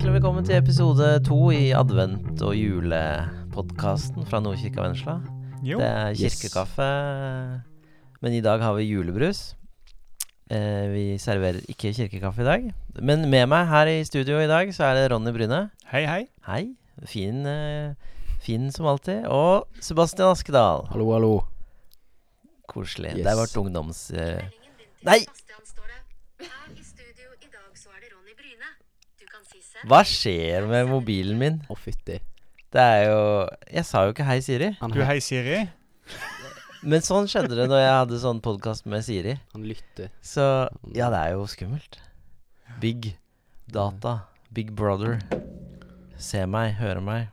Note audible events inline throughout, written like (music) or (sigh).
Hjertelig velkommen til episode to i advent- og julepodkasten fra Nordkirka Vennesla. Det er kirkekaffe, men i dag har vi julebrus. Eh, vi serverer ikke kirkekaffe i dag. Men med meg her i studio i dag så er det Ronny Bryne. Hei, hei. Hei. Fin, eh, fin som alltid. Og Sebastian Askedal. Hallo, hallo. Koselig. Yes. Det er vårt ungdoms... Eh, Nei! Sebastian står det. Her i studio i dag så er det Ronny Bryne. Du kan si selv. Hva skjer med mobilen min? Å, fytti. Det er jo Jeg sa jo ikke hei, Siri. Han, Du, hei, Siri. Men sånn skjedde det når jeg hadde sånn podkast med Siri. han lytter. Så ja, det er jo skummelt. Big data. Big brother. Se meg, høre meg.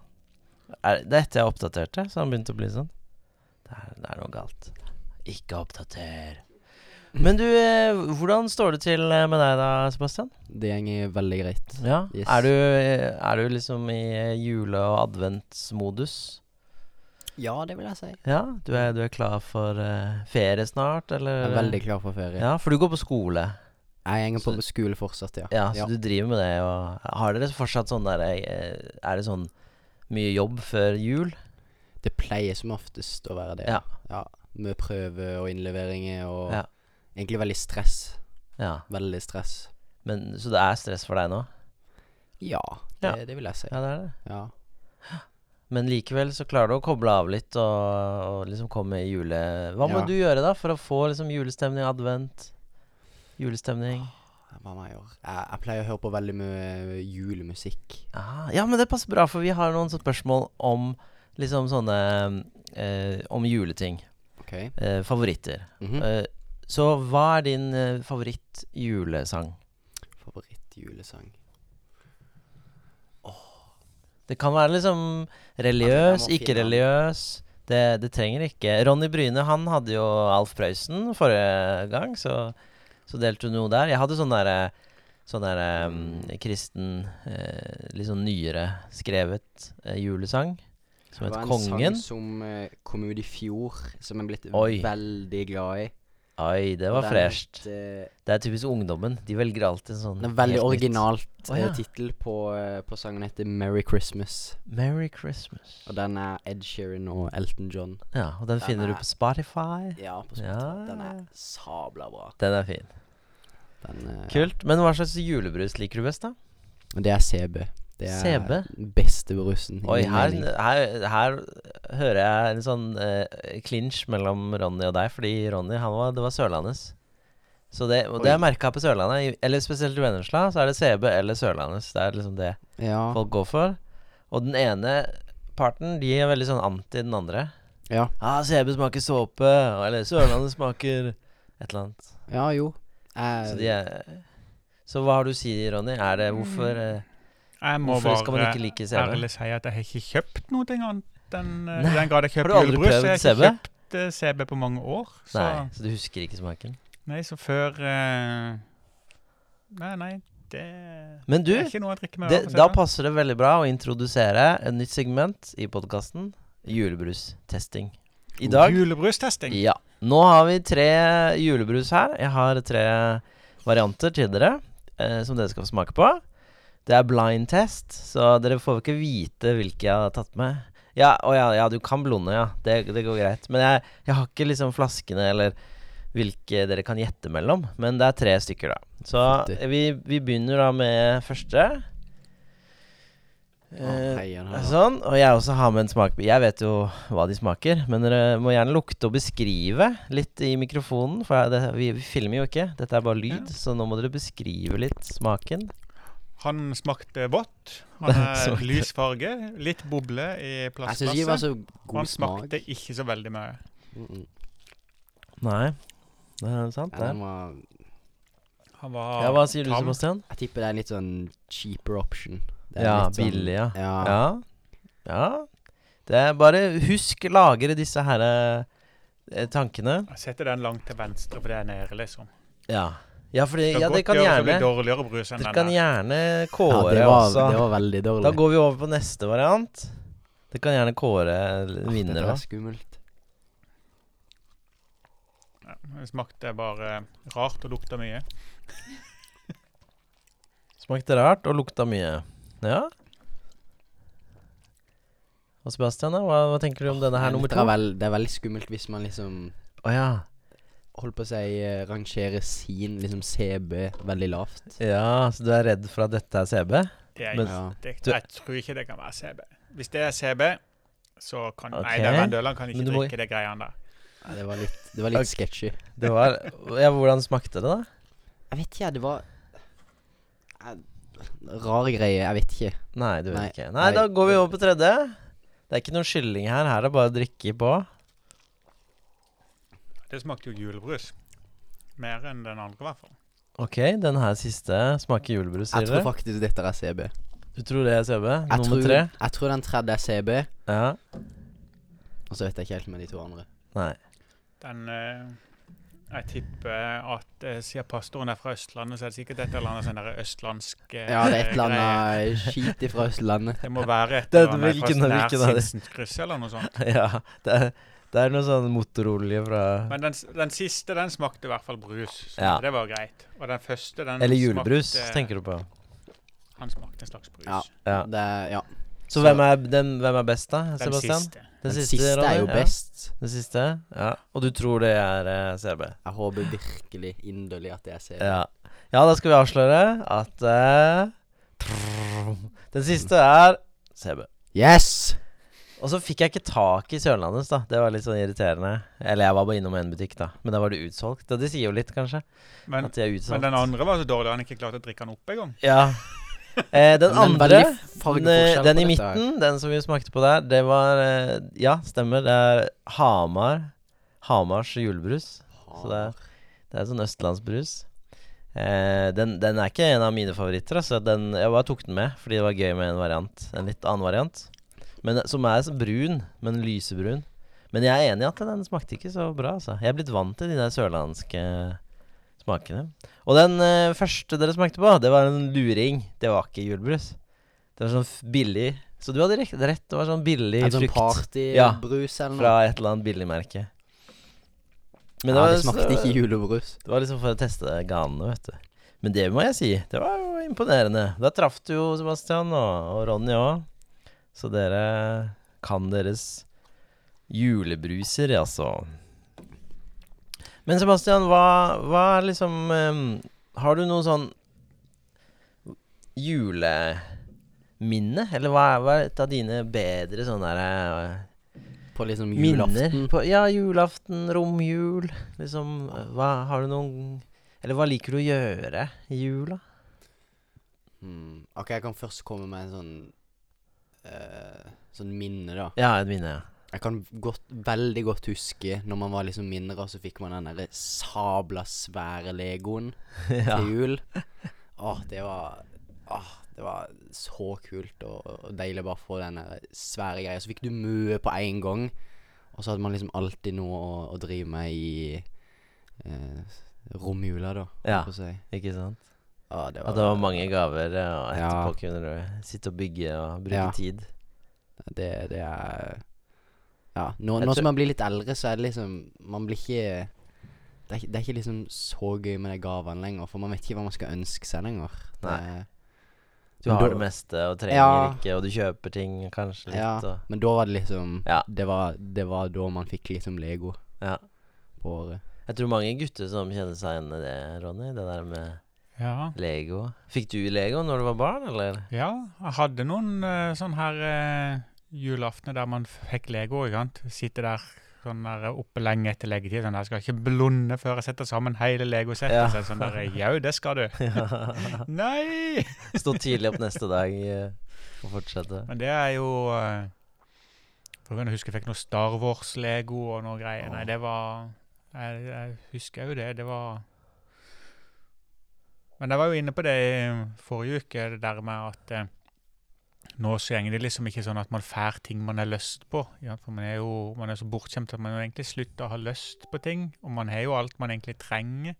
Er, det er etter jeg oppdaterte, så han begynte å bli sånn. Det er, det er noe galt. Ikke oppdater. Men du, eh, hvordan står det til eh, med deg da, Sebastian? Det går veldig greit. Ja, Yes. er, du, eh, er du liksom i jule- og adventsmodus? Ja, det vil jeg si. Ja, du er, du er klar for uh, ferie snart, eller? Jeg er veldig klar for ferie. Ja, for du går på skole. Jeg går på skole fortsatt, ja. Ja, så du driver med det, og har dere fortsatt sånn der Er det sånn mye jobb før jul? Det pleier som oftest å være det. Ja. ja. Med prøver og innleveringer og Ja. Egentlig veldig stress. Ja. Veldig stress. Men, så det er stress for deg nå? Ja, det, Ja. det vil jeg si. Ja, det er det. Ja. Men likevel så klarer du å koble av litt og, og liksom komme i jule... Hva må du gjøre da for å få liksom julestemning, advent? Julestemning? Hva må jeg gjøre? Jeg, jeg pleier å høre på veldig mye julemusikk. Ah, ja, men det passer bra, for vi har noen spørsmål om liksom sånne eh, Om juleting. OK? Eh, favoritter. Mhm. Eh, så hva er din uh, favoritt-julesang? Åh Det kan være liksom religiøs, ikke-religiøs. Det, det trenger ikke. Ronny Bryne han hadde jo Alf Prøysen forrige gang, så, så delte du noe der. Jeg hadde sånn derre Sånn der, um, kristen, uh, litt sånn nyere skrevet uh, julesang. Som Det var en Kongen. sang som uh, kom ut i fjor, som jeg er blitt Oi. veldig glad i. Oi, det var fresht. eh, Det er typisk ungdommen. De velger alltid en sånn Den er veldig originalt eh, ja. tittel på, eh, på sangen heter 'Merry Christmas'. Merry Christmas. Og den er Ed Sheeran og Elton John. Ja, og den Den finner du er- på Spotify. Ja, på Ja. Spotify. Den er sabla bra. Den er fin. Den, eh, Kult. Men hva slags julebrus liker du best, da? Det er CB. Det er CB? den beste brusen. i Oi, her, her, her hører jeg en sånn klinsj uh, mellom Ronny og deg, fordi Ronny, han var, det var Sørlandets. Så det, og det er merka på Sørlandet, eller spesielt i Vennesla, så er det CB eller Sørlandets. Det er liksom det Ja. folk går for. Og den ene parten, de er veldig sånn anti den andre. ja. Ah, CB smaker såpe, eller Sørlandet smaker et eller annet. Ja, jo. Jeg, Så, de er, så hva har du å si, Ronny? Er det hvorfor eh, Jeg må Hvorfor skal man bare ikke like CB? ærlig si at jeg har ikke kjøpt noe annet enn Nei. I den grad jeg Har kjøper du aldri julebrus, prøvd jeg har CB? ikke kjøpt eh, CB på mange år. Så, Nei, nei. så du husker ikke smaken? så før eh, Nei, nei, det, Men du, er ikke noe jeg drikker med. Det, av. for å si da det. passer det veldig bra å introdusere et nytt segment i podkasten. Julebrustesting. I dag Julebrustesting. Ja. Nå har vi tre julebrus her. Jeg har tre varianter til dere eh, som dere skal få smake på. Det er blind test, så dere får ikke vite hvilke jeg har tatt med. Ja, å ja, ja, du kan blonde, ja. Det, det går greit. Men jeg, jeg har ikke liksom flaskene eller hvilke dere kan gjette mellom. Men det er tre stykker, da. Så vi, vi begynner da med første. Å, oh, heier, heier. Sånn, og jeg også har med en smak Jeg vet jo hva de smaker, men dere må gjerne lukte og beskrive litt i mikrofonen. For det, vi, vi filmer jo ikke, dette er bare lyd, så nå må dere beskrive litt smaken. Han smakte vått. Han (laughs) er lys farge. Litt boble i plastglasset. han smak. smakte ikke så veldig mye. Mm -mm. Nei, det er sant, Ja, det. var, Han var Ja, hva sier du. Sebastian? jeg tipper det er en litt sånn cheaper option. Det er Ja, litt sånn- billig, ja. Ja. Ja. ja. Det er bare husk lagre disse her eh, tankene. Jeg setter den langt til venstre, for det er nede, liksom. Ja. Ja, fordi, det, ja, det kan gjerne dårligere brus enn Dere kan gjerne kåre Ja, det var, også. det var veldig dårlig. Da går vi over på neste variant. Det kan gjerne kåre vinner Det er skummelt. Ja, det smakte bare rart og lukta mye. (laughs) Smakte rart og lukta mye. Ja. Og Sebastian. Hva, hva tenker du om denne her nummer Det to? det er veldig skummelt hvis man liksom Å ja. Holdt på å si eh, rangerer sin liksom CB veldig lavt. Ja, så du er redd for at dette er CB? Det er, Men- Ja. det, Du- jeg tror ikke det kan være CB. Hvis det er CB, så kan Ok. Nei, Vendøland kan ikke Men du må- drikke det greiene der. Ja, det var litt, det var litt Ok. sketchy. Det var Ja, hvordan smakte det, da? Jeg vet ikke, det var eh, greie, greier. Jeg vet ikke. Nei, du vet Nei, ikke. Nei, nei. da går vi over på tredje. Det er ikke noe skylling her. Her er det bare å drikke på. Det smakte jo julebrus. Mer enn den andre, i hvert fall. Ok, den her siste smaker julebrus, sier Jeg tror dere? faktisk dette er CB. Du tror det er CB? Jeg Nummer tror, tre? jeg tror den tredje er CB, Ja. og så vet jeg ikke helt med de to andre. Nei. Den eh, Jeg tipper at eh, siden pastoren er fra Østlandet, så er det sikkert et eller annet sånn der østlandsk eh, Ja, det er et eller greie. annet skit ifra Østlandet. Det må være et Det- eller annet hvilken- fra hvilken av de? Sinsenskryss eller noe sånt. (laughs) Ja, det er, det er noe sånn motorolje fra Men den, den siste, den smakte i hvert fall brus. Så Ja. det var greit. Og den første, den Eller julebrus, smakte, tenker du på. Han smakte en slags brus. Ja. Ja. Det ja. Så Så- hvem er, den, hvem er best, da? Den Sebastian? siste. Den, Den siste er jo jo Ja. best. Den siste? Ja. Og du tror det er uh, CB? Jeg håper virkelig inderlig at det er CB. Ja. ja, da skal vi avsløre at uh, Den siste er CB. Yes! Og så fikk jeg ikke tak i Sørlandets, da. Det var litt sånn irriterende. Eller jeg var bare innom en butikk, da. Men da var det utsolgt. Og det sier jo litt, kanskje. Men, At de er utsolgt. men den andre var så dårlig han ikke klarte å drikke den opp engang. Ja. Eh, den (laughs) andre, den, den i midten, den som vi smakte på der, det var eh, Ja, stemmer. Det er Hamar. Hamars julebrus. Så det er, det er sånn østlandsbrus. Eh, den, den er ikke en av mine favoritter. Altså. Den, jeg bare tok den med fordi det var gøy med en variant. En litt annen variant. Men Som er så brun, men lysebrun. Men jeg er enig i at den smakte ikke så bra. Altså. Jeg er blitt vant til de der sørlandske smakene. Og den uh, første dere smakte på, det var en luring. Det var ikke julebrus. Det var sånn billig Så du hadde rett. det var sånn billig En sånn frukt Ja. partybrus eller noe. fra et eller annet billigmerke. Men ja, det så- smakte ikke julebrus. det var liksom for å teste ganene, vet du. Men det må jeg si. Det var jo imponerende. Da traff du jo Sebastian og, og Ronny òg. Så dere kan deres julebruser, altså. Men Sebastian, hva, hva er liksom um, Har du noe sånn juleminne? Eller hva er, hva er et av dine bedre sånne derre På liksom julaften. på Ja, julaften, romjul. Liksom hva Har du noen Eller hva liker du å gjøre i jula? Hmm. Ok, jeg kan først komme med en sånn eh, Sånn minne, da. Ja, et minne, ja. Jeg kan godt, veldig godt huske når man var liksom mindre, og så fikk man den derre sabla svære legoen (laughs) ja. til jul. Åh, det var Åh, det var så kult og, og deilig bare å få den der svære greia. Så fikk du mye på én gang, og så hadde man liksom alltid noe å, å drive med i eh, romjula, da. holdt Ja. på å si. Ikke sant? Åh, det At det var mange gaver, og Ja. etterpå kunne du sitte og bygge og bruke Ja. tid. Det, det er Ja. Nå, nå som man blir litt eldre, så er det liksom Man blir ikke det er, det er ikke liksom så gøy med de gavene lenger, for man vet ikke hva man skal ønske seg lenger. Nei. Du har da- det meste og trenger Ja. ikke, og du kjøper ting kanskje litt. Ja. Og, Men da var det liksom Ja. det, var, det var da man fikk liksom Lego ja. på året. Jeg tror mange gutter som kjenner seg igjen i det, Ronny. Det der med Ja. Lego. Fikk du Lego når du var barn, eller? ja, jeg hadde noen uh, sånn her uh, julaftener der man fikk Lego, ikke sant. Sitte der sånn der oppe lenge etter leggetid. Sånn der, skal ikke blunde før jeg setter sammen hele Legosettet. Ja. Så sånn der, jau, det skal du. (laughs) Ja. (laughs) Nei! Stå tidlig opp neste dag (laughs) eh, og fortsette. Men det er jo For jeg husker jeg fikk noe Star Wars-lego og noe greier. Nei, det var Jeg, jeg husker jo det. Det var Men jeg var jo inne på det i forrige uke, det der med at eh, nå så går det liksom ikke sånn at man får ting man har lyst på. Ja, for man er jo man er så bortskjemt at man jo egentlig slutter å ha lyst på ting. Og man har jo alt man egentlig trenger.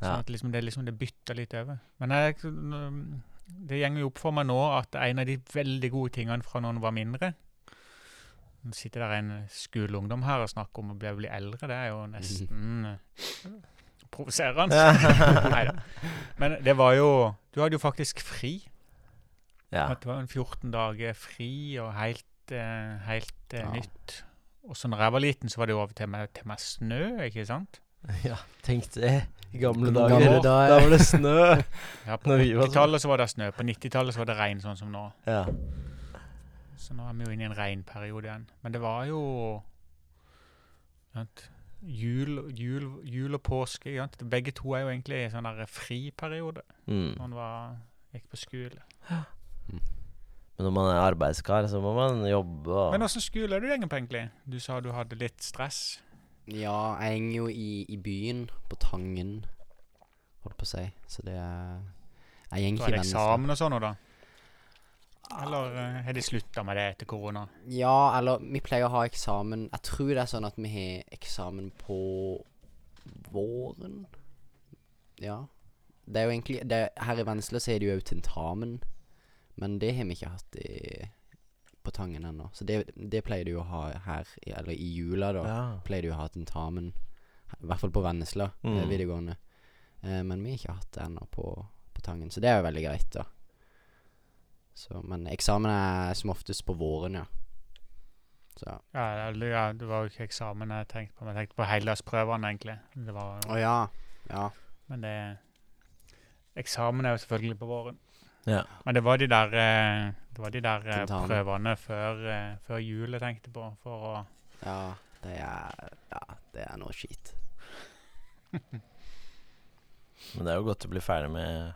Sånn Ja. at liksom det, liksom det bytter litt over. Men jeg, det går jo opp for meg nå at en av de veldig gode tingene fra når en var mindre Nå sitter der en skoleungdom her og snakker om å bli, bli eldre. Det er jo nesten (laughs) eh, Nei (laughs) Neida. Men det var jo Du hadde jo faktisk fri. Ja. At det var en 14 dager fri og helt, eh, helt eh, Ja. nytt. Og så når jeg var liten, så var det jo over til meg, til meg snø, ikke sant? (laughs) ja. Tenk det. I gamle dager. gamle dager. Da var det snø. (laughs) Ja, På 80-tallet så var det snø, på 90-tallet så var det regn sånn som nå. ja. Så nå er vi jo inne i en regnperiode igjen. Men det var jo sant, jul, jul, jul og påske. Begge to er jo egentlig i en sånn friperiode Mm. når man var, gikk på skole. (gasps) Men når man er arbeidskar, så må man jobbe og Men åssen skole er du egentlig på, egentlig? Du sa du hadde litt stress. Ja, jeg henger jo i, i byen, på Tangen, holdt på å si. Så det er Jeg henger ikke i Du har eksamen og sånn nå, da? Eller eh, har de slutta med det etter korona? Ja, eller vi pleier å ha eksamen Jeg tror det er sånn at vi har eksamen på våren. Ja. Det er jo egentlig det, Her i Vennesla så er det jo òg tentamen, men det har vi ikke hatt i, på Tangen ennå. Så det, det pleier du å ha her, i, eller i jula, da. Ja. Pleier du å ha tentamen. I hvert fall på Vennesla Mm. eh, videregående. Eh, men vi har ikke hatt det ennå på, på Tangen, så det er jo veldig greit, da. Så, men eksamen er som oftest på våren, ja. Så Ja, eller, ja, det var jo ikke eksamen jeg tenkte på, men jeg tenkte på heldagsprøvene, egentlig. Det var, Å ja. Ja. men det Eksamen er jo selvfølgelig på våren. Ja. Men det var de der, eh, det var de der eh, prøvene før, eh, før jul jeg tenkte på, for å Ja, det er Ja, det er noe skitt. (laughs) Men det er jo godt å bli ferdig med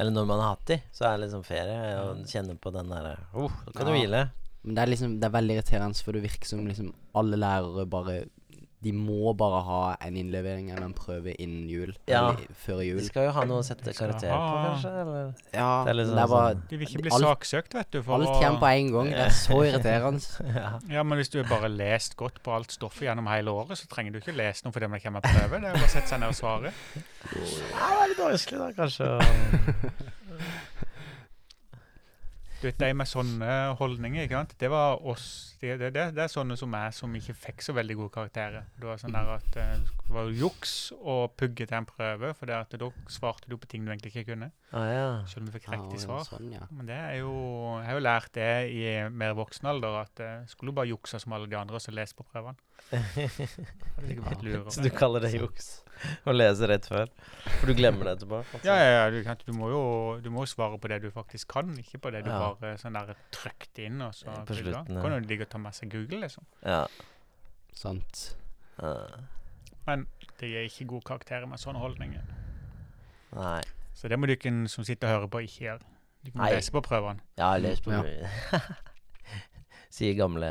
Eller når man har hatt de, så er det liksom ferie. Og kjenne på den derre oh, Da kan du hvile. Men det er liksom Det er veldig irriterende, for det virker som liksom alle lærere bare De må bare ha en innlevering eller en prøve innen jul. Ja. Eller før De skal jo ha noe å sette karakter på, kanskje? Eller? Ja, Det er det liksom er bare De vil ikke bli alt, saksøkt, vet du. For Alt kommer på en gang. Det er så (laughs) irriterende. ja. Ja, men hvis du har bare lest godt på alt stoffet gjennom hele året, så trenger du ikke lese noe fordi det kommer prøve. Det er bare å sette seg ned og svare. Ja, det er litt vanskelig, da, kanskje. (laughs) Du vet, De med sånne holdninger, ikke sant? det var oss. Det, det, det, det er sånne som meg, som ikke fikk så veldig gode karakterer. Det var sånn der at eh, det var juks å pugge til en prøve, for det at da svarte du på ting du egentlig ikke kunne. Ah, ja. Selv om du fikk riktig svar. Sånn, ja. Men det er jo, jeg har jo lært det i mer voksen alder, at uh, skulle du bare jukse som alle de andre og så lese på prøvene. (laughs) Så du kaller det juks? (laughs) Å lese rett før? For du glemmer det etterpå? altså. Ja, ja, ja du, kan, du må jo du må svare på det du faktisk kan, ikke på det du Ja. bare sånn der trykte inn. og så På slutten, ja. Kan jo ligge og ta med seg Google, liksom. Ja. Sant. Ja. Men det gir ikke gode karakterer med sånne holdninger. nei. Så det må dere som sitter og hører på, ikke gjøre. Du må Nei. lese på prøvene. Ja, les på Ja. (laughs) Sier gamle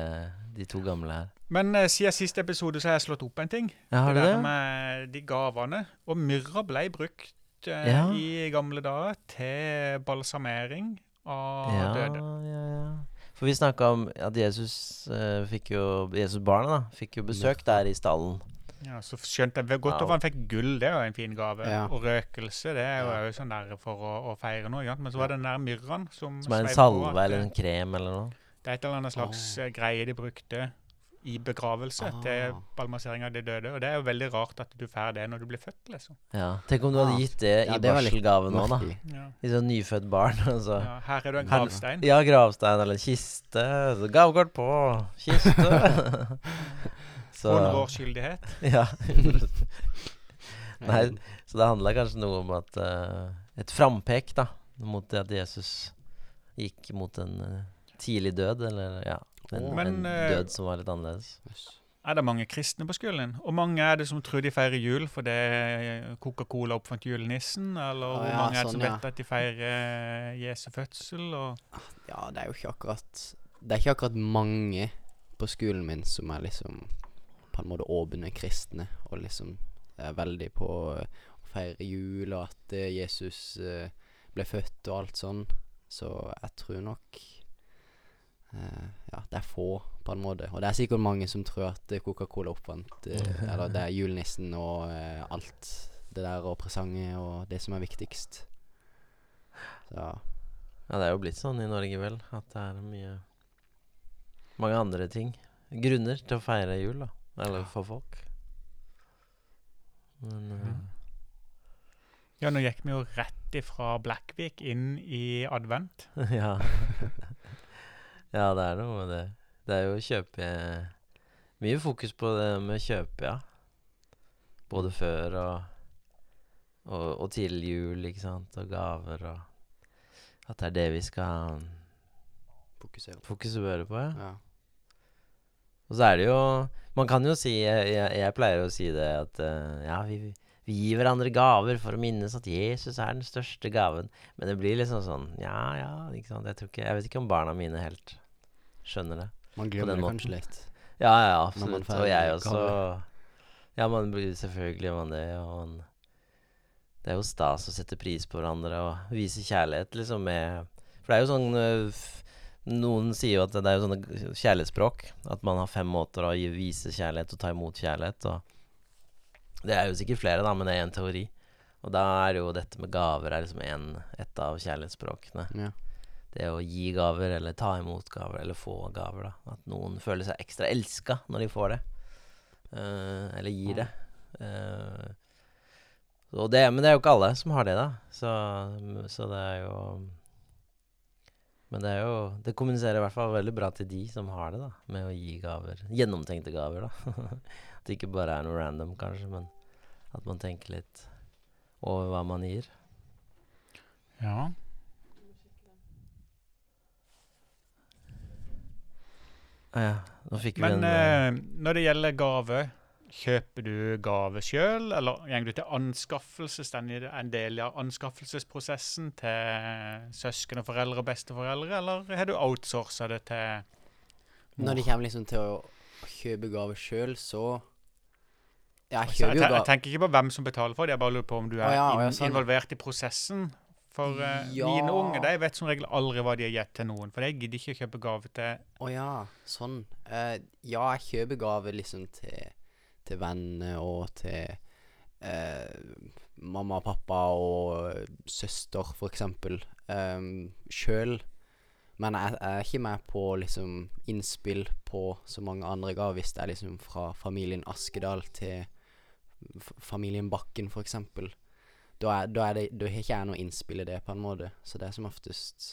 De to gamle her. Men eh, siden siste episode så har jeg slått opp en ting. Ja, har det, det der med de gavene. Og myrra ble brukt eh, Ja. i gamle dager til balsamering av Ja, døde. ja, ja. For vi snakka om at Jesus eh, fikk jo Jesus barna da fikk jo besøk der i stallen. Ja, så skjønte jeg godt Ja. over han fikk gull, det er jo en fin gave. Ja. Og røkelse, det er jo Ja. sånn der for å, å feire noe. ikke sant? Men så var det den der myrraen som Som er en sveiv på salve eller en krem eller noe. Det er et eller annet slags eh, greie de brukte i begravelse Ah. til balmasering av de døde. Og det er jo veldig rart at du får det når du blir født, liksom. Ja. Tenk om du hadde Ah. gitt det Ja, i det barselgave nå, da. Ja. I sånn nyfødt barn. (laughs) Altså. Ja, her er du en Her- gravstein. Ja, gravstein eller en kiste. Så Gavekort på kiste. (laughs) så 100 skyldighet. (laughs) Ja. Nei, så det handla kanskje noe om at uh, Et frampek, da, mot det at Jesus gikk mot en uh, tidlig død, eller ja. En, Men, en eh, død som var litt annerledes. Er det mange kristne på skolen din? Og mange er det som tror de feirer jul fordi Coca-Cola oppfant julenissen? Eller hvor ja, mange er det som sånn, ja. vet at de feirer Jesu fødsel? Og Ja, det er jo ikke akkurat Det er ikke akkurat mange på skolen min som er liksom på en måte åpne kristne, og liksom er veldig på eh, å feire jul, og at eh, Jesus eh, ble født og alt sånn. Så jeg tror nok eh, Ja, det er få, på en måte. Og det er sikkert mange som tror at eh, Coca-Cola oppfant eh, Eller det er julenissen og eh, alt det der, og presanger og det som er viktigst. Så ja. Ja, det er jo blitt sånn i Norge, vel, at det er mye Mange andre ting. Grunner til å feire jul, da. Eller for folk. Men uh. ja, nå gikk vi jo rett ifra Blackvik inn i advent. (laughs) ja. (laughs) ja, det er noe med det. Det er jo å kjøpe Mye fokus på det med kjøpe, ja. Både før og, og, og til jul, ikke sant. Og gaver og At det er det vi skal Fokusere på. fokusere på, ja. Ja. Og så er det jo Man kan jo si Jeg, jeg, jeg pleier å si det at uh, ja, vi, vi gir hverandre gaver for å minnes at Jesus er den største gaven. Men det blir liksom sånn Ja, ja, ikke sant. Jeg, tror ikke, jeg vet ikke om barna mine helt skjønner det. Man glemmer det kanskje litt. Ja, ja, absolutt. Og jeg også. Ja, man blir selvfølgelig man det. Og man, det er jo stas å sette pris på hverandre og vise kjærlighet, liksom, med For det er jo sånn øh, Noen sier jo at det er jo sånne kjærlighetsspråk. At man har fem måter å vise kjærlighet og ta imot kjærlighet. Og det er jo sikkert flere, da, men det er en teori. Og da er jo dette med gaver er liksom en, et av kjærlighetsspråkene. Ja. Det å gi gaver, eller ta imot gaver, eller få gaver. da At noen føler seg ekstra elska når de får det. uh, eller gir det. Uh, det. Men det er jo ikke alle som har det, da. Så, så det er jo Men det er jo Det kommuniserer i hvert fall veldig bra til de som har det, da. Med å gi gaver. Gjennomtenkte gaver, da. (laughs) at det ikke bare er noe random, kanskje, men at man tenker litt over hva man gir. Ja. Ja. Nå fikk vi Men en eh, når det gjelder gave, kjøper du gave sjøl, eller går du til anskaffelse? Står en del av anskaffelsesprosessen til søsken og foreldre og besteforeldre, eller har du outsourca det til Når det kommer liksom til å kjøpe gave sjøl, så Ja, jeg kjøper jeg, jo te- jeg tenker ikke på hvem som betaler for det, jeg bare lurer på om du er ah, ja, sånn. involvert i prosessen. For uh, Ja. mine unge de vet som regel aldri hva de har gitt til noen, for jeg gidder ikke å kjøpe gave til Å ja, sånn. Uh, ja, jeg kjøper gave liksom til, til venner og til uh, mamma og pappa og søster, for eksempel. Um, Sjøl. Men jeg, jeg er ikke med på liksom innspill på så mange andre gaver, hvis det er liksom fra familien Askedal til familien Bakken, for eksempel. Da, er, da, er det, da har ikke jeg noe innspill i det, på en måte. Så det er som oftest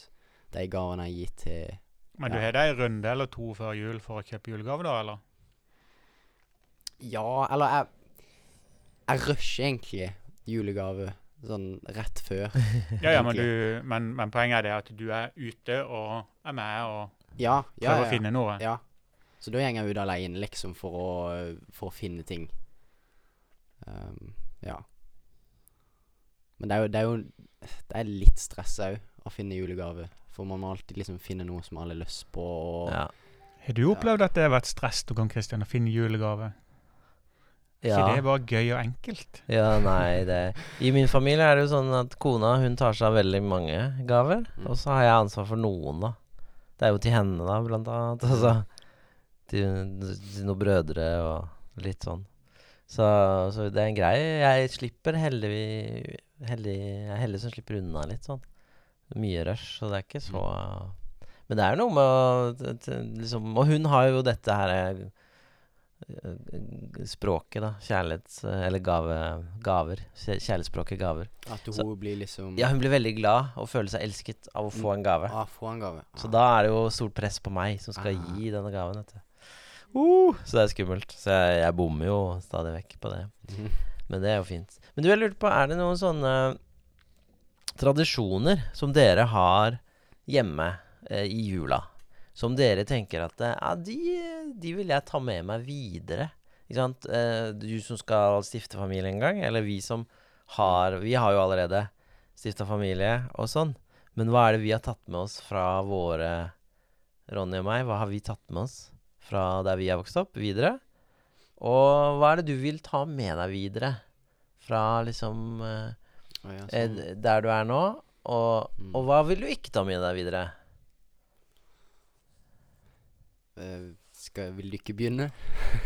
de gavene jeg gir til Men du har deg en runde eller to før jul for å kjøpe julegave, da, eller? Ja, eller jeg Jeg rusher egentlig julegave sånn rett før. (laughs) Ja, ja, men, du, men, men poenget er det at du er ute og er med og Ja, ja, prøver ja. å finne noe. ja. Så da går jeg ut alene, liksom, for å, for å finne ting. Um, ja. Men det er jo Det er, jo, det er litt stress òg, å finne julegave. For man må alltid liksom finne noe som alle har lyst på. Og, ja. Har du opplevd at det har vært stress til gang, Christian, å finne julegave? ja. Ikke det er bare gøy og enkelt? Ja, nei, det I min familie er det jo sånn at kona hun tar seg av veldig mange gaver. Mm. Og så har jeg ansvar for noen, da. Det er jo til henne, da, blant annet. Altså, til, til noen brødre og litt sånn. Så, så det er en greie. Jeg slipper heldigvis heldig, Jeg er heldig som slipper unna litt sånn. Mye rush, så det er ikke så Men det er noe med å liksom Og hun har jo dette her eh, språket, da. Kjærlighets... Eller gave, gaver. Kjærlighetsspråket gaver. At Så- hun blir liksom Ja, hun blir veldig glad og føler seg elsket av å få en gave. Ah, få en gave. Så da er det jo stort press på meg som skal Ah. gi denne gaven. Vet du. Uh, så det er skummelt. Så jeg, jeg bommer jo stadig vekk på det. Mhm. Men det er jo fint. Men du, jeg lurte på, er det noen sånne tradisjoner som dere har hjemme eh, i jula? Som dere tenker at eh, ja, de, de vil jeg ta med meg videre? Ikke sant? Eh, du som skal stifte familie en gang, eller vi som har Vi har jo allerede stifta familie og sånn. Men hva er det vi har tatt med oss fra våre Ronny og meg, hva har vi tatt med oss fra der vi er vokst opp, videre? Og hva er det du vil ta med deg videre fra liksom eh, ja, eh, sånn. der du er nå? Og, Mm. og hva vil du ikke ta med deg videre? Uh, skal, vil du ikke begynne?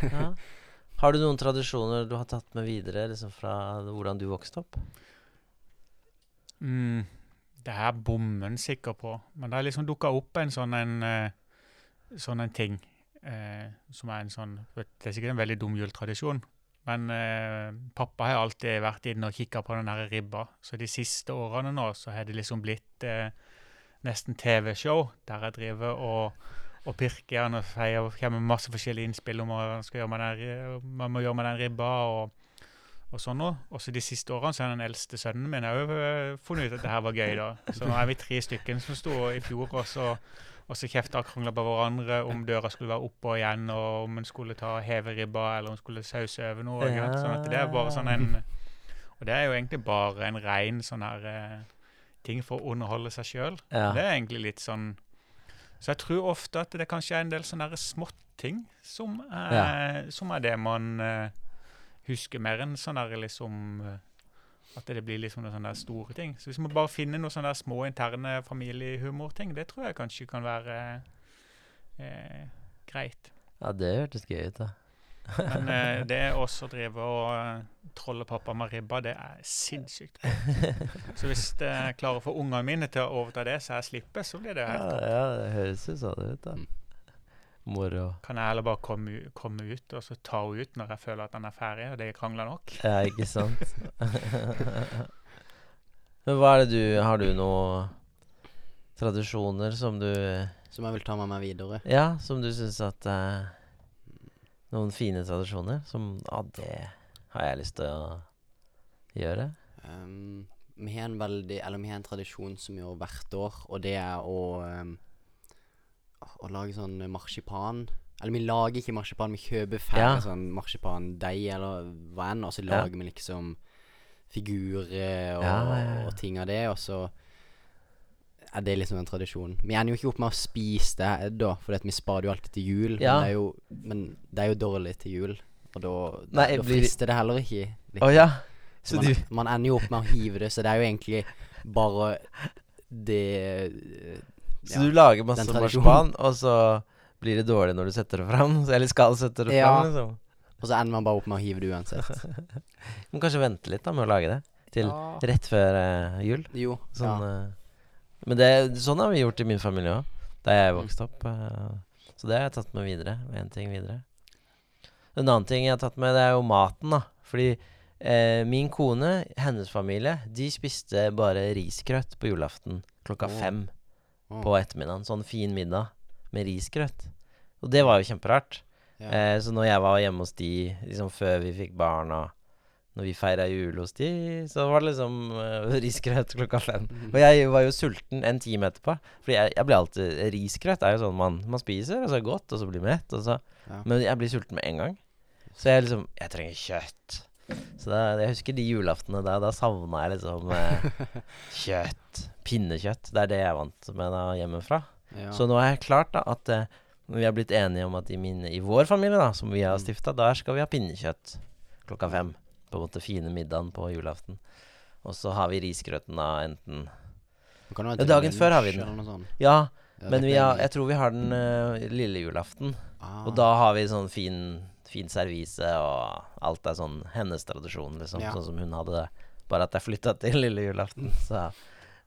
Ja. (laughs) Har du noen tradisjoner du har tatt med videre liksom fra hvordan du vokste opp? Mm, det er bommen sikker på, men det har liksom dukka opp en sånn en, eh, sånn en ting. Eh, som er en sånn Det er sikkert en veldig dum juletradisjon, Men eh, pappa har alltid vært inne og kikka på den der ribba. Så de siste årene nå så har det liksom blitt eh, nesten TV-show, der jeg driver og, og pirker han og sier kommer med masse forskjellige innspill om hva man skal gjøre med den, man må gjøre med den ribba. og og sånn noe. Også de siste årene så har den eldste sønnen min òg funnet ut at det her var gøy. da. Så nå er vi tre stykker som sto i fjor og så, og så kjefta og krangla på hverandre om døra skulle være oppe og igjen, og om en skulle ta heve ribba, eller om en skulle sause over noe. Ja. Sånn at det er bare sånn en Og det er jo egentlig bare en rein sånn her eh, ting for å underholde seg sjøl. Ja. Det er egentlig litt sånn Så jeg tror ofte at det kanskje er en del sånne småting som er, som er det man eh, husker mer enn sånn her liksom eh, At det blir liksom noen sånne store ting. Så hvis man bare finner noen sånne små interne familiehumorting, det tror jeg kanskje kan være eh, greit. ja, det hørtes gøy ut, da. Men eh, (laughs) det også å drive og eh, trolle pappa med ribba, det er sinnssykt. (laughs) Så hvis jeg klarer å få ungene mine til å overta det, så jeg slipper, så blir det Ja, helt ja, det høres jo sånn ut, da. Moro. Kan jeg heller bare komme, komme ut og så ta henne ut når jeg føler at den er ferdig, og det er krangla nok? Ja, ikke sant? (laughs) Men hva er det du Har du noen tradisjoner som du Som jeg vil ta med meg videre. Ja, som du syns at eh, Noen fine tradisjoner som Ja, det har jeg lyst til å gjøre. Um, vi har en veldig Eller vi har en tradisjon som vi gjør hvert år, og det er å um, Å lage sånn marsipan. Eller vi lager ikke marsipan, vi kjøper ferdig Ja. sånn marsipandeig eller hva enn, og så lager vi liksom figurer og, Ja, og ting av det, og så er det liksom en tradisjon. Vi ender jo ikke opp med å spise det da, for vi sparer jo alltid til jul. Ja. Men, det jo, men det er jo dårlig til jul, og da, Nei, da blir- frister det heller ikke. Liksom. Oh, ja. Man, du man ender jo opp med å hive det, så det er jo egentlig bare det Så du lager masse marsipan, og så blir det dårlig når du setter det fram? (laughs) Eller skal sette det Ja. fram, liksom? Og så ender man bare opp med å hive det uansett. (laughs) du må kanskje vente litt da med å lage det? Til Ja. rett før uh, jul? Jo. Sånn, ja. eh, men det, sånn har vi gjort i min familie òg, da jeg vokste opp. Uh, så det har jeg tatt med videre. En ting videre. En annen ting jeg har tatt med, det er jo maten, da. Fordi eh, min kone, hennes familie, de spiste bare risgrøt på julaften klokka oh. fem På ettermiddagen. Sånn fin middag med risgrøt. Og det var jo kjemperart. ja. Eh, så når jeg var hjemme hos de liksom før vi fikk barn, og når vi feira jul hos de, så var det liksom uh, (laughs) risgrøt klokka fem. Og jeg var jo sulten en time etterpå. Fordi jeg, jeg blir alltid Risgrøt er jo sånn man, man spiser, og så er det godt, og så blir man mett. Og så, Ja. Men jeg blir sulten med en gang. Så jeg liksom Jeg trenger kjøtt. Så da, jeg husker de julaftene der. Da savna jeg liksom eh, (laughs) kjøtt. Pinnekjøtt. Det er det jeg er vant med da hjemmefra. ja. Så nå er jeg klart da at eh, vi har blitt enige om at i, min, i vår familie, da som vi har Mm. stifta, der skal vi ha pinnekjøtt klokka fem. På en måte fine middagen på julaften. Og så har vi risgrøten da enten Ja, dagen før har vi den. Ja, men vi har, jeg tror vi har den uh, lille julaften. Ah, Og da har vi sånn fin, fin servise, og alt er sånn hennes tradisjon, liksom. Ja. Sånn som hun hadde det. Bare at jeg flytta til lille julaften. (laughs) Så,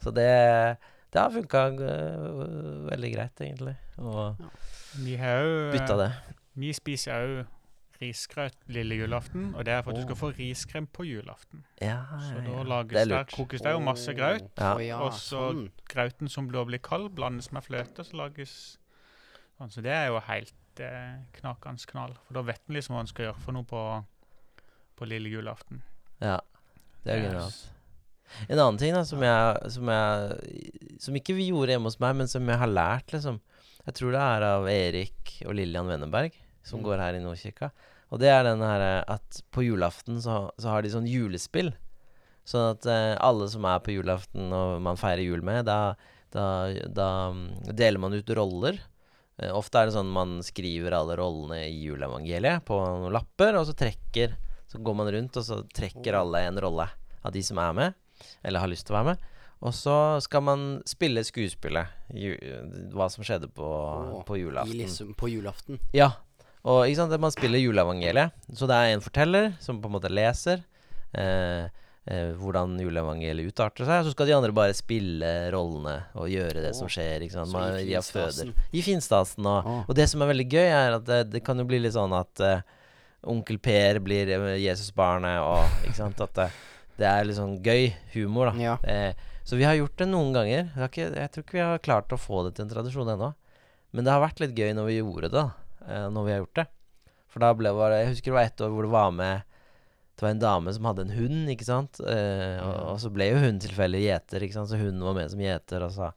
så det, det har funka veldig greit, egentlig. Og Vi har jo bytta det. Vi spiser òg risgrøt lille julaften, og det er for at du skal få riskrem på julaften. Ja, Så da lages Det er der, kokes det jo masse graut. Ja. Og så- sånn. Grauten som da blir kald, blandes med fløte, så lages sånn. Så det er jo helt eh, knakende knall. For da vet en liksom hva en skal gjøre for noe på, på lille julaften. ja. Det er genialt. En annen ting da, som jeg, som jeg Som ikke vi gjorde hjemme hos meg, men som jeg har lært, liksom. Jeg tror det er av Erik og Lillian Wenneberg, som Mm. går her i Nordkirka. Og det er den her at på julaften så, så har de sånn julespill. Sånn at eh, alle som er på julaften og man feirer jul med, da, da, da mm, deler man ut roller. Eh, ofte er det sånn man skriver alle rollene i juleevangeliet på noen lapper, og så trekker Så går man rundt, og så trekker alle en rolle av de som er med, eller har lyst til å være med. Og så skal man spille skuespillet, ju, hva som skjedde på, oh, på julaften. liksom, på julaften. Ja. Og ikke sant, man spiller juleevangeliet. Så det er en forteller som på en måte leser eh, hvordan juleevangeliet utarter seg. Så skal de andre bare spille rollene og gjøre det som skjer. Ikke sant? Man, i finstasen. I finstasen. Og, oh. og det som er veldig gøy, er at det, det kan jo bli litt sånn at uh, onkel Per blir eh, Jesusbarnet, og ikke sant At det, det er litt sånn gøy humor, da. Ja. Eh, så vi har gjort det noen ganger. Ikke, jeg tror ikke vi har klart å få det til en tradisjon ennå. Men det har vært litt gøy når vi gjorde det, da. Eh, når vi har gjort det. For da ble det Jeg husker det var ett år hvor det var med Det var en dame som hadde en hund, ikke sant. Eh, og, og så ble jo hun tilfeldig gjeter, ikke sant. Så hunden var med som gjeter, og så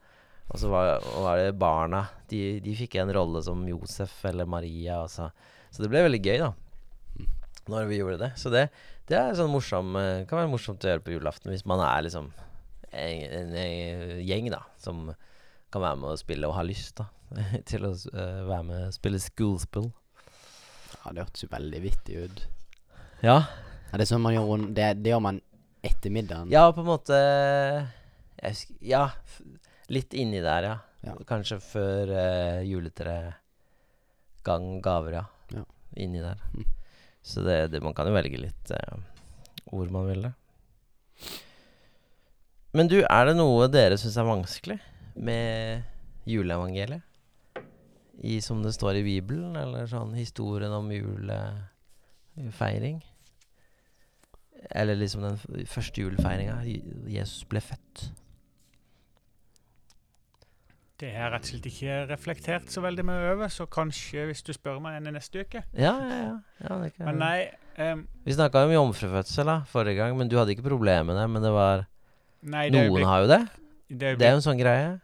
og så var, og var det barna. De, de fikk en rolle som Josef eller Maria. Og så, så det ble veldig gøy, da. Når vi gjorde det. Så det, det er sånn morsom eh, kan være morsomt å gjøre på julaften hvis man er liksom en, en, en gjeng da som kan være med å spille og har lyst da (laughs) til å uh, være med og spille skuespill. ja, det hørtes jo veldig vittig ut. Ja. Ja, det er sånn man gjør det, det gjør man etter middagen. ja, på en måte jeg husker, Ja, litt inni der, ja. Ja. Kanskje før uh, juletregang, gaver, ja. Ja. Inni der. Mm. Så det, det, man kan jo velge litt uh, hvor man vil det. Men du, er det noe dere syns er vanskelig med juleevangeliet? I, som det står i Bibelen, eller sånn historien om julefeiring? Eller liksom den første julefeiringa. Jesus ble født. Det er rett og slett ikke reflektert så veldig mye over, så kanskje hvis du spør meg en i neste uke. Ja, ja, ja. ja det kan Men nei, um, Vi snakka om jomfrufødsel da, forrige gang, men du hadde ikke problemer med det. Men det var nei det Noen har jo det. det Det er jo en sånn greie.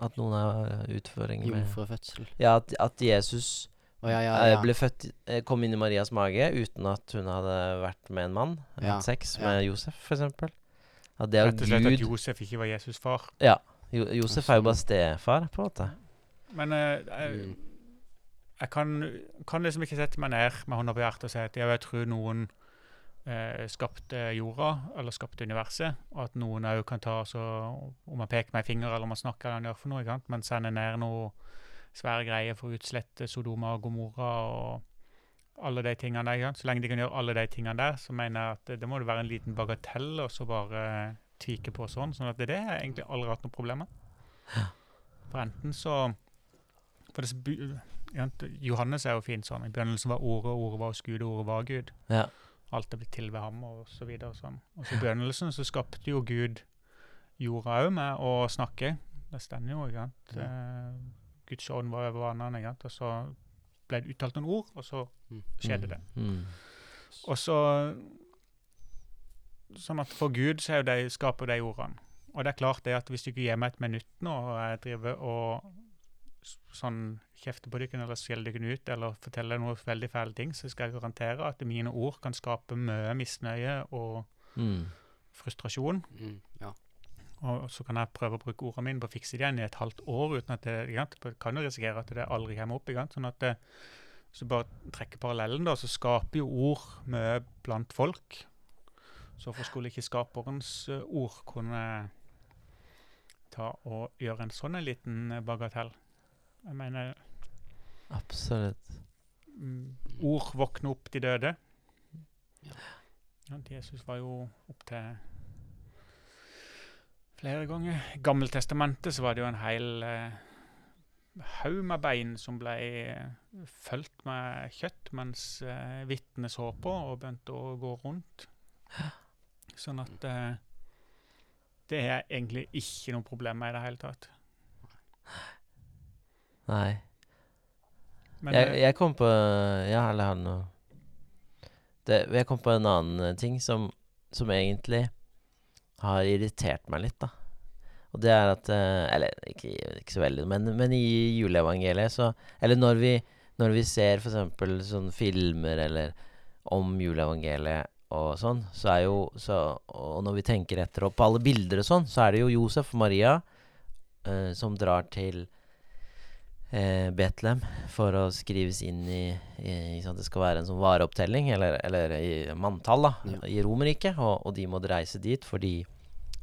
At noen har utføring med Jomfrufødsel. Ja, at, at Jesus Å ja, ja, eh, ja. ble født eh, Kom inn i Marias mage uten at hun hadde vært med en mann. Ja, Hatt sex ja. med Josef, eksempel. At det Rett og slett at Josef ikke var Jesus' far. Ja. Jo, Josef er jo bare stefar, på en måte. Men eh, jeg, Mm. jeg kan, kan liksom ikke sette meg ned med hånda på hjertet og si at jeg tror noen eh, skapte jorda, eller skapte universet, og at noen òg kan ta så Om man peker med en finger, eller om man snakker eller gjør for noe, men sende ned noe svære greier for å utslette Sodoma og Gomorra og alle de tingene der. Så lenge de kan gjøre alle de tingene der, så mener jeg at det, må det være en liten bagatell, og så bare tvike på sånn. sånn at det, det har egentlig aldri hatt noe problem med. For enten så for det, ja, Johannes er jo fint sånn. I begynnelsen var ordet, ordet var hos Gud, og ordet var Gud. Ja. Alt er blitt til ved ham, og så videre. Og sånn. Og så i begynnelsen så skapte jo Gud jorda òg med å snakke. Det stender jo, ikke sant. Eh, Guds ånd var over vannene, Ja. Og så ble det uttalt noen ord, og så Mm. skjedde det. Mm. Og så Sånn at for Gud så er jo de, skaper de ordene. Og det er klart det at hvis du ikke gir meg et minutt nå, og jeg driver og sånn kjefter på dere eller skjeller dere ut eller forteller noen veldig fæle ting, så skal jeg garantere at mine ord kan skape mye misnøye og Mm. frustrasjon. Mm, ja. Og så kan jeg prøve å bruke ordene mine på å fikse det igjen i et halvt år uten at det sant? Kan jo risikere at det aldri kommer opp. Ikke? Sånn at det, Hvis du bare trekker parallellen, da, så skaper jo ord mye blant folk. Så hvorfor skulle ikke skaperens eh, ord kunne ta og gjøre en sånn en liten eh, bagatell? Jeg mener Absolutt. mm, Ord våkner opp de døde. Ja. Ja, Jesus var jo opp til flere ganger. I Gammeltestamentet så var det jo en hel eh, haug med bein som ble eh, fulgt med kjøtt mens eh, vitnene så på og begynte å gå rundt. Sånn at eh, det er egentlig ikke noe problem med i det hele tatt. Nei. Men jeg, eh, jeg kom på Ja, eller noe det, Jeg kom på en annen eh, ting som, som egentlig har irritert meg litt, da. Og det er at eh, Eller ikke, ikke så veldig, men, men i juleevangeliet så Eller når vi, når vi ser f.eks. sånne filmer eller om juleevangeliet og sånn, så er jo så, Og når vi tenker etter og på alle bilder og sånn, så er det jo Josef og Maria eh, som drar til eh, Betlehem for å skrives inn i, i sånn at det skal være en sånn vareopptelling, eller, eller i manntall, da, Ja. i Romerriket. Og, og de måtte reise dit fordi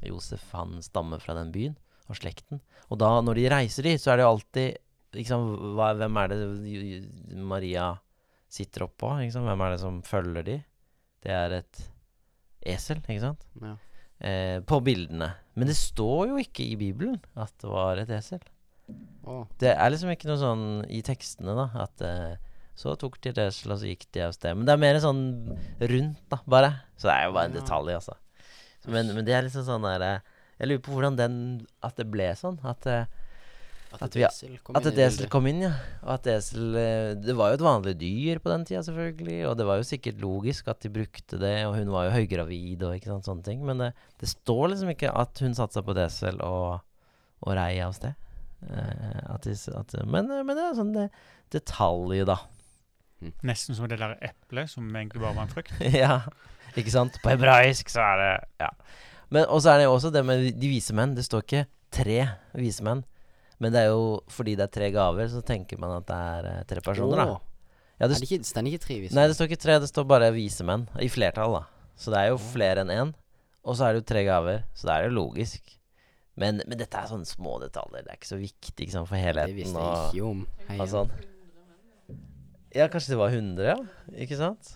Josef han stammer fra den byen og slekten. Og da, når de reiser dit, så er det jo alltid liksom, hva, Hvem er det Maria sitter oppå? Liksom? Hvem er det som følger de? Det er et esel, ikke sant? Ja. Eh, på bildene. Men det står jo ikke i Bibelen at det var et esel. Oh. Det er liksom ikke noe sånn i tekstene, da, at eh, Så tok de et esel, og så gikk de av sted. Men det er mer sånn rundt, da, bare. Så det er jo bare en detalj, altså. Men, men det er liksom sånn der eh, Jeg lurer på hvordan den At det ble sånn. At, eh, At, At vi- esel kom at et esel kom inn, ja. Og at esel eh, Det var jo et vanlig dyr på den tida, selvfølgelig. Og det var jo sikkert logisk at de brukte det, og hun var jo høygravid og ikke sant, sånne ting. Men det, det står liksom ikke at hun satsa på et esel og, og rei av sted. At de, at, men, men det er sånn det, detalj, da. Nesten som det der eplet, som egentlig bare var en frukt. (laughs) ja, ikke sant? På hebraisk så er det Ja. Men og så er det jo også det med de vise menn. Det står ikke tre vise menn. Men det er jo fordi det er tre gaver, så tenker man at det er eh, tre personer, da. Ja, er det, det ikke, står det ikke tre vis? nei, det står ikke tre, det står bare vise menn. I flertall, da. Så det er jo flere enn én. Og så er det jo tre gaver, så det er jo logisk. Men, men dette er sånne små detaljer. Det er ikke så viktig ikke sant, for Det helheten. visste jeg ikke om. Hei, og sånn. Ja, kanskje det var 100, ja. Ikke sant?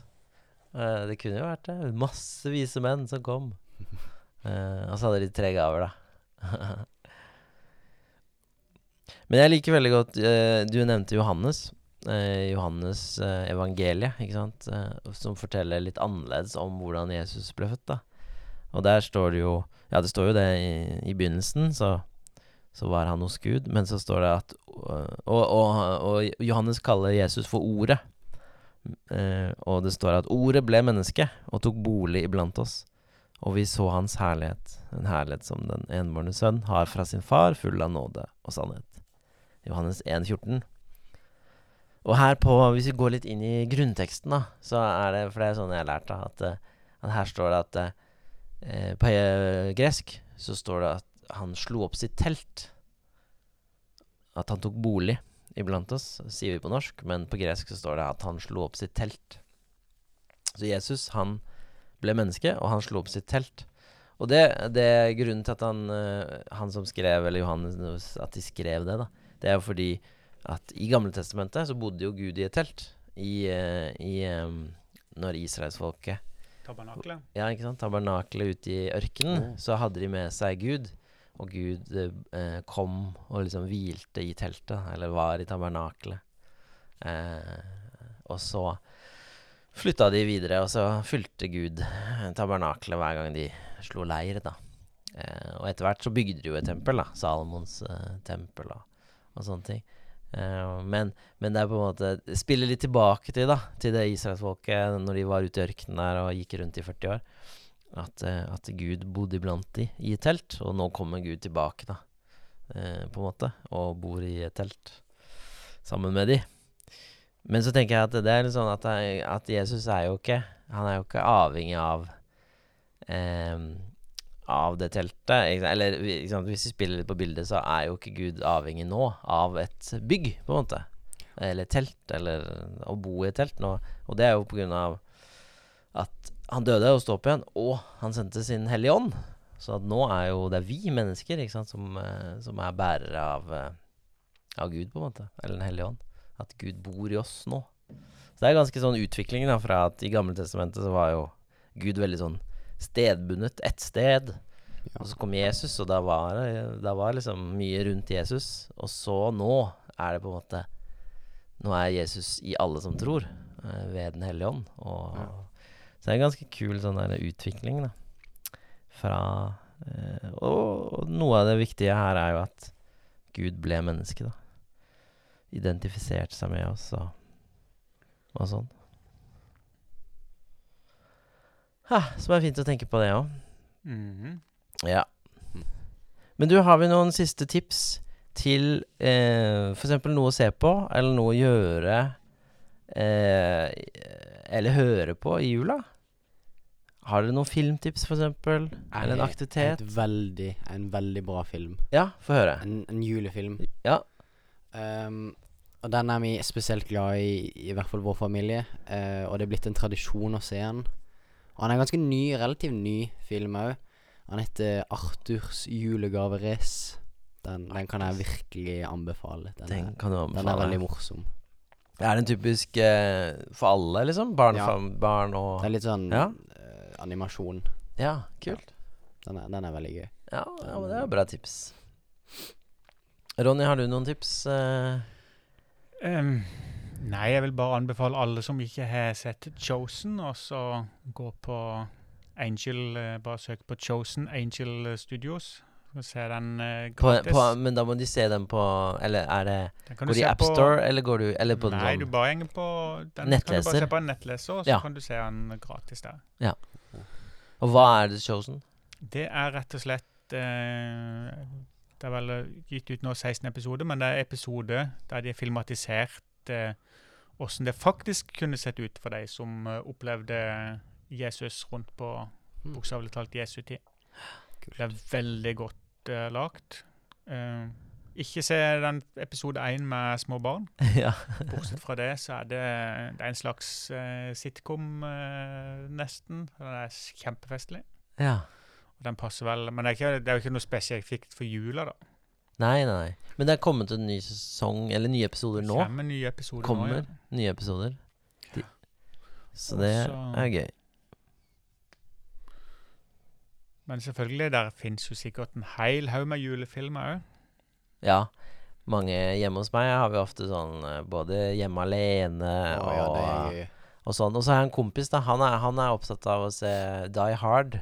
Eh, det kunne jo vært det. Masse vise menn som kom. (laughs) Eh, og så hadde de tre gaver, da. (laughs) Men jeg liker veldig godt eh, Du nevnte Johannes. Johannes evangeliet, ikke sant? Som forteller litt annerledes om hvordan Jesus ble født, da. Og der står det jo Ja, det står jo det i, i begynnelsen, så så var han hos Gud. Men så står det at Og, og, og Johannes kaller Jesus for Ordet. Eh, og det står at Ordet ble menneske og tok bolig iblant oss. Og vi så hans herlighet, en herlighet som den enbårne sønn har fra sin far, full av nåde og sannhet. Johannes 1,14. Og her på, hvis vi går litt inn i grunnteksten, da, så er det For det er sånn jeg har lært, da, at, eh, at her står det at eh, På eh, gresk så står det at han slo opp sitt telt. At han tok bolig iblant oss, sier vi på norsk, men på gresk så står det at han slo opp sitt telt. Så Jesus, han ble menneske, og han slo opp sitt telt. Og det, det er grunnen til at han, eh, han som skrev, eller Johannes, at de skrev det, da. Det er jo fordi at i Gamle Testamentet så bodde jo Gud i et telt. I, eh, i eh, Når israelsfolket Tabernaklet. ja, ikke sant? Tabernaklet ute i ørkenen, Mm. så hadde de med seg Gud. Og Gud eh, kom og liksom hvilte i teltet, eller var i tabernaklet. Eh, og så flytta de videre, og så fulgte Gud tabernaklet hver gang de slo leir, da. Eh, og etter hvert så bygde de jo et tempel, da. Salomons eh, tempel og, og sånne ting. Eh, men, men det er på en måte Spiller litt tilbake til da Til det israelsfolket når de var ute i ørkenen der og gikk rundt i 40 år. At, eh, at Gud bodde iblant de i et telt, og nå kommer Gud tilbake, da. Eh, på en måte. Og bor i et telt sammen med de. Men så tenker jeg at det er litt sånn at, at Jesus er jo ikke Han er jo ikke avhengig av eh, av det teltet. Eller hvis vi spiller litt på bildet, så er jo ikke Gud avhengig nå av et bygg, på en måte. Eller telt, eller å bo i et telt nå. Og det er jo på grunn av at han døde og sto opp igjen, og han sendte sin Hellige Ånd. Så at nå er jo det er vi mennesker ikke sant, som, eh, som er bærere av, eh, av Gud, på en måte. Eller Den hellige ånd. At Gud bor i oss nå. Så det er ganske sånn utvikling da, fra at i Gamle testamentet så var jo Gud veldig sånn stedbundet. Ett sted. Ja. Og så kom Jesus, og da var det var liksom mye rundt Jesus. Og så nå er det på en måte Nå er Jesus i alle som tror, eh, ved Den hellige ånd. Og, Ja. Så det er en ganske kul sånn der utvikling, da. Fra eh, og, og noe av det viktige her er jo at Gud ble menneske, da. Identifiserte seg med oss og, og sånn. Ha, som er fint å tenke på det òg. Mhm. Ja. Men du, har vi noen siste tips til eh, f.eks. noe å se på, eller noe å gjøre eh, Eller høre på i jula? Har dere noen filmtips, f.eks.? Eller en Er aktivitet? Et veldig, en veldig bra film. Ja, få høre. En, en julefilm. Ja. Um, og den er vi spesielt glad i, i hvert fall vår familie. Uh, og det er blitt en tradisjon å se den. Og han er ganske ny, relativt ny film òg. Han heter Arthurs julegaverace. Den, den kan jeg virkelig anbefale. Den, Den er, kan du den er veldig morsom. Er den typisk eh, for alle, liksom? Barn, Ja. barn og Det er litt sånn Ja. Animasjon. Ja, kult. Den er, den er veldig gøy. Ja, ja, men det er bra tips. Ronny, har du noen tips? Um, Nei, jeg vil bare anbefale alle som ikke har sett Chosen, og så gå på Angel eh, Bare søk på Chosen Angel Studios. Og se den eh, På, gratis. på, men da må de se den på Eller er det Går du i AppStore, eller går du Eller på Nei, den du sånn bare henger på den kan du Nettleser. bare se på en nettleser, og så Ja. kan du se den gratis der. Og hva er The Chosen? Det er rett og slett eh, Det er vel eh, gitt ut nå 16 episoder, men det er episoder der de har filmatisert eh, hvordan det faktisk kunne sett ut for de som uh, opplevde Jesus rundt på Mm. bokstavelig talt Jesu tid. (gasps) Kult. Det er veldig godt uh, lagt. Uh, ikke se den episode én med små barn. (laughs) ja. Bortsett fra det, så er det, det er en slags uh, sitcom, uh, nesten. Den er kjempefestlig. ja. Og den passer vel Men det er, ikke, det er jo ikke noe spesifikt for jula, da. Nei, nei, nei. Men det er kommet en ny sesong, eller nye episoder nå. kommer nye episoder Kommer nå. Ja. nye episoder. De. Så det Også, er gøy. Men selvfølgelig, der fins jo sikkert en hel haug med julefilmer òg. Ja. Mange hjemme hos meg har vi ofte sånn eh, både Hjemme alene oh, og, ja, er og sånn. Og så har jeg en kompis, da. Han er, han er opptatt av å se Die Hard.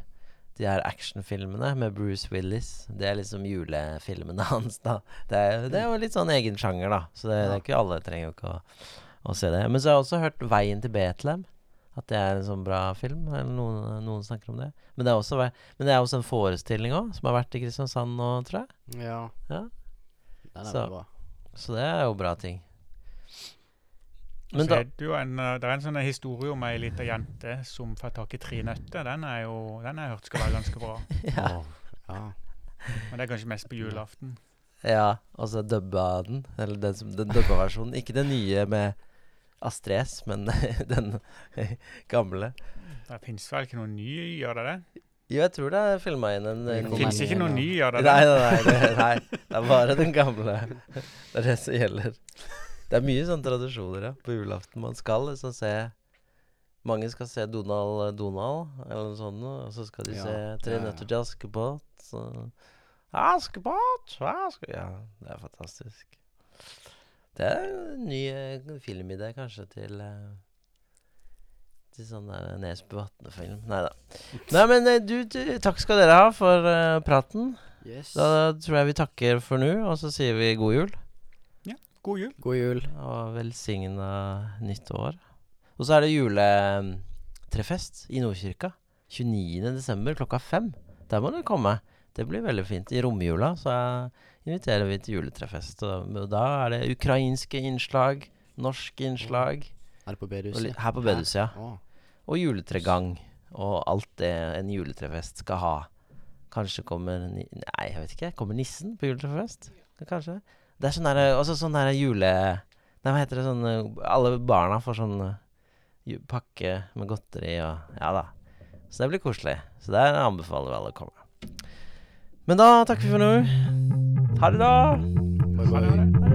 De her actionfilmene med Bruce Willis. Det er liksom julefilmene (laughs) hans, da. Det er, det er jo litt sånn egen sjanger, da. Så det, det er ikke alle trenger jo ikke å, å se det. Men så har jeg også hørt Veien til Betlehem. At det er en sånn bra film. Eller noen, noen snakker om det. Men det er også, men det er også en forestilling òg, som har vært i Kristiansand nå, tror jeg. Ja. Ja. Den er Så- bra. Så det er jo bra ting. Men så da er det, jo en, eh, det er en sånn historie om ei lita jente som får tak i tre nøtter. Den er jo Den har jeg hørt skal være ganske bra. (laughs) ja. Ja. Men det er kanskje mest på julaften. ja, og så dubba den. Eller den, som- den dubba versjonen. Ikke den nye med Astrid S, men (laughs) den gamle. Det fins vel ikke noen ny, gjør det det? Jo, jeg tror det er filma inn en Det fins ikke noen ny, gjør det Nei, det? nei, nei, det, nei. Det er bare den gamle. Det er det som gjelder. Det er mye sånne tradisjoner ja, på julaften. Man skal liksom se Mange skal se Donald Donald, eller noe sånt, og så skal de Ja, se Tre nøtter til Askepott. Så. Askepott! Aske... Ja, det er fantastisk. Det er en ny eh, filmidé, kanskje, til eh, Til sånn der Nesbø Vatne-film. Nei da. Nei, men eh, du, du, takk skal dere ha for eh, praten. Yes. Da tror jeg vi takker for nå, og så sier vi god jul. God jul. God jul. Og velsigna nytt år. Og så er det juletrefest i Nordkirka. 29. desember klokka fem. Der må dere komme. Det blir veldig fint. I romjula så inviterer vi til juletrefest. Og da er det ukrainske innslag, norske innslag. Her på bedehuset? her på bedehuset, ja. Og juletregang. Og alt det en juletrefest skal ha. Kanskje kommer Nei, jeg vet ikke. Kommer nissen på juletrefest? Kanskje. Det er sånn derre Også sånn derre jule... Nei, hva heter det sånn Alle barna får sånn pakke med godteri og Ja da. Så det blir koselig. Så der anbefaler vi alle å komme. Men da takker vi for nå. Ha det, da. Bye, bye. det. Ha det.